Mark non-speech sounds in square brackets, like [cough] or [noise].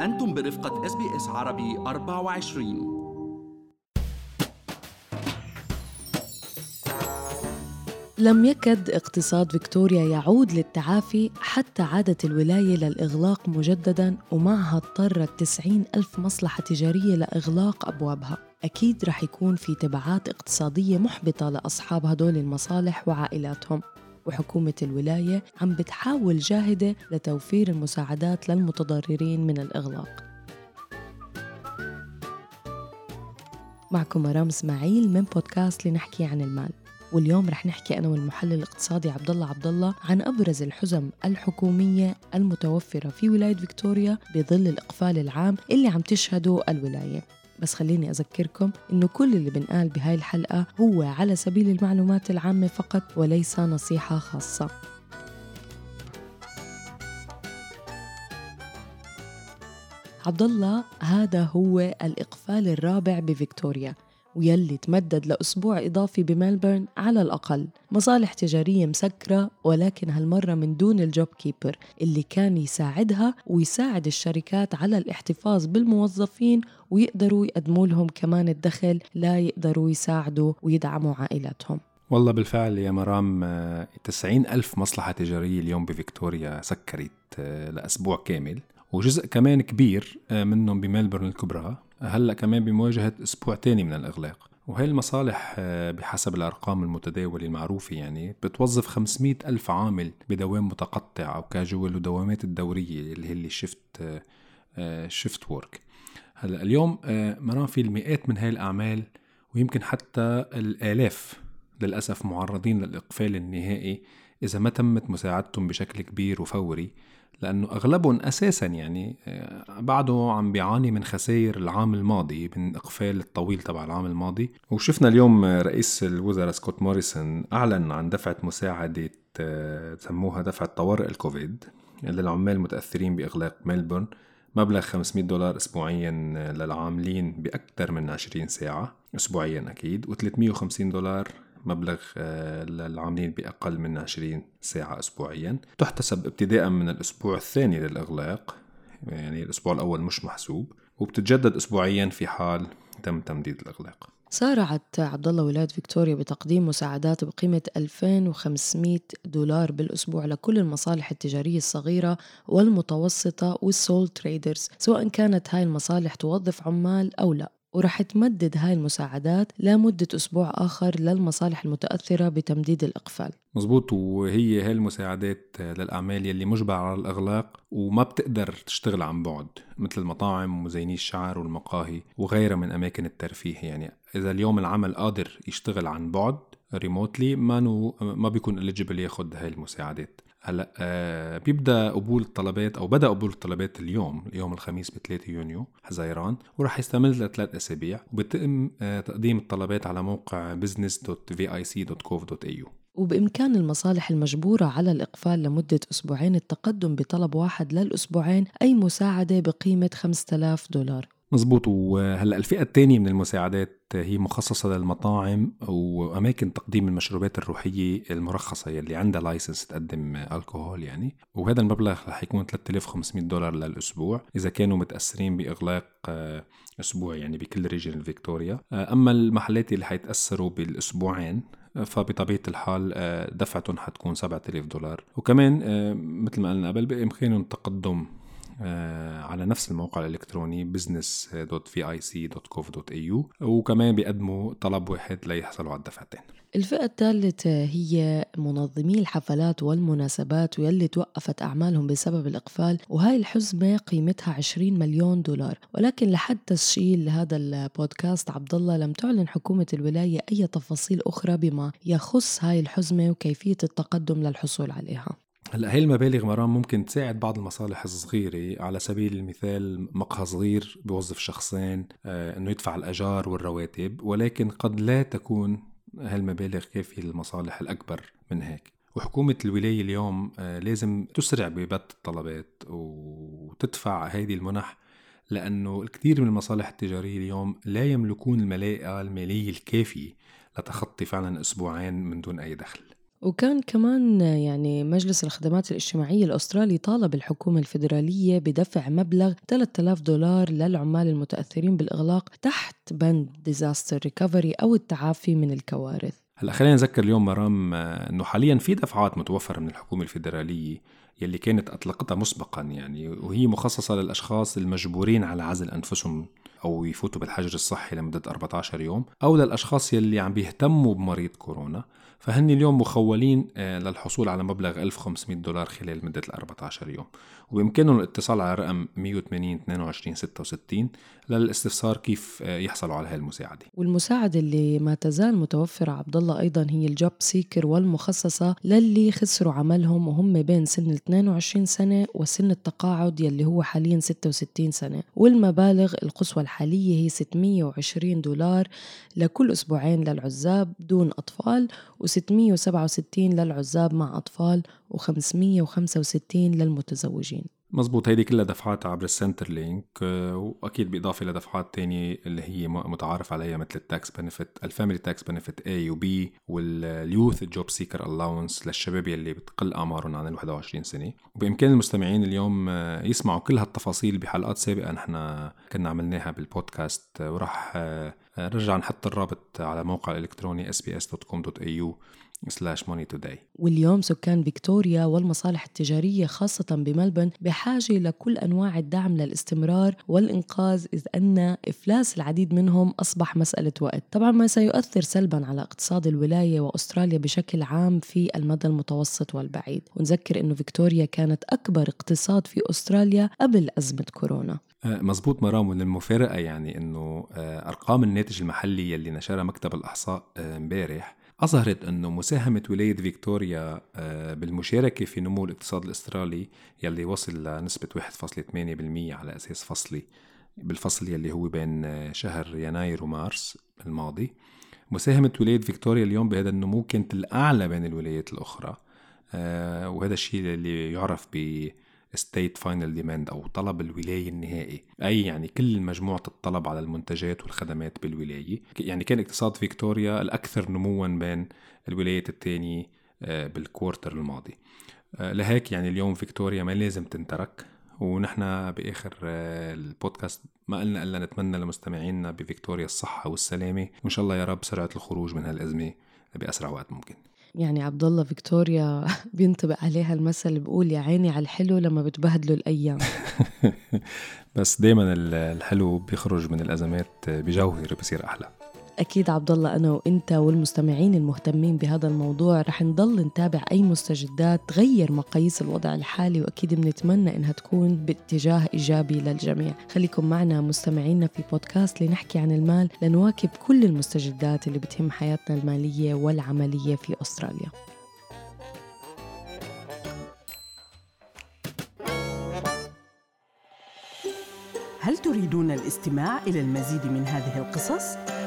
أنتم برفقة SBS عربي 24 لم يكد اقتصاد فيكتوريا يعود للتعافي حتى عادت الولاية للإغلاق مجددا ومعها اضطرت 90 ألف مصلحة تجارية لإغلاق أبوابها. أكيد رح يكون في تبعات اقتصادية محبطة لأصحاب هدول المصالح وعائلاتهم. وحكومة الولاية عم بتحاول جاهدة لتوفير المساعدات للمتضررين من الإغلاق. معكم مرام إسماعيل من بودكاست لنحكي عن المال. واليوم رح نحكي أنا والمحلل الاقتصادي عبد الله عبد الله عن أبرز الحزم الحكومية المتوفرة في ولاية فيكتوريا بظل الإقفال العام اللي عم تشهده الولاية. بس خليني أذكركم إنه كل اللي بنقال بهاي الحلقة هو على سبيل المعلومات العامة فقط وليس نصيحة خاصة. عبد الله هذا هو الإقفال الرابع بفيكتوريا. ويلي تمدد لأسبوع إضافي بملبورن على الأقل. مصالح تجارية مسكرة ولكن هالمرة من دون ال JobKeeper اللي كان يساعدها ويساعد الشركات على الاحتفاظ بالموظفين ويقدروا يقدموا لهم كمان الدخل لا يقدروا يساعدوا ويدعموا عائلاتهم. والله بالفعل يا مرام 90 آه، ألف مصلحة تجارية اليوم بفيكتوريا سكرت آه، لأسبوع كامل. وجزء كمان كبير آه، منهم بملبورن الكبرى. هلأ كمان بمواجهة أسبوع تاني من الإغلاق. وهي المصالح آه، بحسب الأرقام المتداولة المعروفة يعني بتوظف 500 ألف عامل بدوام متقطع أو كاجوال ودوامات الدورية اللي هي اللي شفت شفت وورك هلأ اليوم آه، مرام في المئات من هاي الأعمال ويمكن حتى الآلاف للأسف معرضين للإقفال النهائي إذا ما تمت مساعدتهم بشكل كبير وفوري. لأنه أغلبهم أساسا يعني آه، بعده عم بيعاني من خسائر العام الماضي من إقفال الطويل تبع العام الماضي. وشفنا اليوم رئيس الوزراء سكوت موريسون أعلن عن دفعة مساعدة آه، سموها دفعة طوارئ الكوفيد للعمال المتأثرين بإغلاق ملبورن مبلغ 500 دولار أسبوعيا للعاملين بأكثر من 20 ساعة أسبوعيا أكيد و350 دولار مبلغ آه، للعاملين بأقل من 20 ساعة أسبوعيا. تحتسب ابتداء من الأسبوع الثاني للإغلاق يعني الأسبوع الأول مش محسوب وبتتجدد أسبوعيا في حال تم تمديد الإغلاق. سارعت عبد الله ولاية فيكتوريا بتقديم مساعدات بقيمة 2500 دولار بالأسبوع لكل المصالح التجارية الصغيرة والمتوسطة والسول تريدرز سواء كانت هاي المصالح توظف عمال أو لا. ورح تمدد هاي المساعدات لمدة أسبوع آخر للمصالح المتأثرة بتمديد الإقفال. مزبوط وهي هاي المساعدات للأعمال يلي مجبرة على الإغلاق وما بتقدر تشتغل عن بعد مثل المطاعم ومزيني الشعر والمقاهي وغيرها من أماكن الترفيه. يعني إذا اليوم العمل قادر يشتغل عن بعد ريموتلي ما ما بيكون اليجيبل ياخذ هاي المساعدات. هلا آه بيبدأ قبول الطلبات أو بدأ قبول الطلبات اليوم اليوم الخميس ب 3 يونيو حزيران وراح يستمر لثلاث أسابيع وبتم آه تقديم الطلبات على موقع business.vic.gov.au وبإمكان المصالح المجبورة على الإقفال لمدة أسبوعين التقدم بطلب واحد للأسبوعين أي مساعدة بقيمة 5000 دولار. مزبوط وهلا الفئة الثانية من المساعدات هي مخصصة للمطاعم وأماكن تقديم المشروبات الروحية المرخصة يلي عندها licence تقدم الكحول يعني. وهذا المبلغ رح يكون 3500 دولار للأسبوع إذا كانوا متأثرين بإغلاق آه، أسبوع يعني بكل ريجن فيكتوريا. آه، أما المحلات اللي حيتأثروا بالأسبوعين آه، فبطبيعة الحال دفعتهم حتكون 7000 دولار. وكمان مثل ما قلنا قبل بإمكانهم تقدم آه، على نفس الموقع الإلكتروني business.vic.gov.au وكمان بيقدموا طلب واحد ليحصلوا على الدفعتين الفئة الثالثة هي منظمي الحفلات والمناسبات واللي توقفت أعمالهم بسبب الإقفال وهاي الحزمة قيمتها 20 مليون دولار. ولكن لحد تسجيل هذا البودكاست عبد الله لم تعلن حكومة الولاية أي تفاصيل أخرى بما يخص هاي الحزمة وكيفية التقدم للحصول عليها. هلا هي المبالغ مرام ممكن تساعد بعض المصالح الصغيرة. على سبيل المثال مقهى صغير بوظف شخصين آه إنه يدفع الأجار والرواتب ولكن قد لا تكون هالمبالغ كافية للمصالح الأكبر من هيك. وحكومة الولاية اليوم آه لازم تسرع ببت الطلبات وتدفع هذه المنح لأنه الكثير من المصالح التجارية اليوم لا يملكون الملاءة المالية الكافية لتخطي فعلا أسبوعين من دون أي دخل. وكان كمان يعني مجلس الخدمات الاجتماعية الأسترالي طالب الحكومة الفيدرالية بدفع مبلغ 3000 دولار للعمال المتأثرين بالإغلاق تحت بند disaster recovery أو التعافي من الكوارث. هلا خلينا نذكر اليوم مرام آه، إنه حاليا في دفعات متوفرة من الحكومة الفيدرالية يلي كانت أطلقتها مسبقا يعني وهي مخصصة للأشخاص المجبورين على عزل أنفسهم أو يفوتوا بالحجر الصحي لمدة 14 يوم أو للأشخاص يلي عم بيهتموا بمريض كورونا. فهن اليوم مخولين آه، للحصول على مبلغ 1500 دولار خلال مدة ال 14 يوم. وبإمكانهم الاتصال على رقم 180 22 66 للاستفسار كيف آه، يحصلوا على هالمساعدة. والمساعدة اللي ما تزال متوفرة عبد الله أيضا هي الجوب سيكر والمخصصة للي خسروا عملهم وهم بين سن ال 22 سنة وسن التقاعد يلي هو حاليا 66 سنة. والمبالغ القصوى الحالية هي 620 دولار لكل أسبوعين للعزاب دون أطفال و667 للعزاب مع أطفال و565 للمتزوجين. مزبوط هيدي كلها دفعات عبر ال Centrelink آه، وأكيد بإضافة لدفعات تانية اللي هي متعارف عليها مثل ال tax benefit ال family tax benefit A و B وال youth JobSeeker allowance للشباب يلي بتقل أعمارهم عن ال 21 سنة. وبإمكان المستمعين اليوم آه، يسمعوا كل هالتفاصيل بحلقات سابقة نحن كنا عملناها بالبودكاست آه، وراح نرجع نحط الرابط على موقع الإلكتروني sbs.com.au slash money today واليوم سكان فيكتوريا والمصالح التجارية خاصة بملبورن بحاجة لكل أنواع الدعم للاستمرار والإنقاذ إذ أن إفلاس العديد منهم أصبح مسألة وقت طبعا ما سيؤثر سلبا على اقتصاد الولاية وأستراليا بشكل عام في المدى المتوسط والبعيد. ونذكر أنه فيكتوريا كانت أكبر اقتصاد في أستراليا قبل أزمة كورونا. آه، مزبوط مرام وللمفارقة يعني أنه آه، أرقام الناتج المحلي يلي نشرها مكتب الإحصاء آه، إمبارح أظهرت أنه مساهمة ولاية فيكتوريا بالمشاركة في نمو الاقتصاد الأسترالي يلي وصل لنسبة 1.8% على أساس فصلي بالفصل يلي هو بين شهر يناير ومارس الماضي. مساهمة ولاية فيكتوريا اليوم بهذا النمو كانت الأعلى بين الولايات الأخرى وهذا الشيء اللي يعرف ب state final demand أو طلب الولاية النهائي. أي يعني كل مجموعة الطلب على المنتجات والخدمات بالولاية. يعني كان اقتصاد فيكتوريا الأكثر نموا بين الولايات الثانية آه، بالكوارتر الماضي. آه، لهيك يعني اليوم فيكتوريا ما لازم تنترك. ونحن بآخر آه، البودكاست ما قلنا إلا نتمنى لمستمعينا بفيكتوريا الصحة والسلامة. وإن شاء الله يا رب سرعة الخروج من هالأزمة بأسرع وقت ممكن. يعني عبد الله فيكتوريا [laughs] بينطبق عليها المثل بيقول يا عيني على الحلو لما بتبهدلوا الأيام. [laughs] بس دايما الحلو بيخرج من الأزمات بجوهر بصير أحلى. أكيد عبد الله أنا وأنت والمستمعين المهتمين بهذا الموضوع رح نضل نتابع أي مستجدات تغير مقاييس الوضع الحالي وأكيد بنتمنى إنها تكون باتجاه إيجابي للجميع خليكم معنا مستمعينا في بودكاست لنحكي عن المال لنواكب كل المستجدات اللي بتهم حياتنا المالية والعملية في أستراليا هل تريدون الاستماع إلى المزيد من هذه القصص؟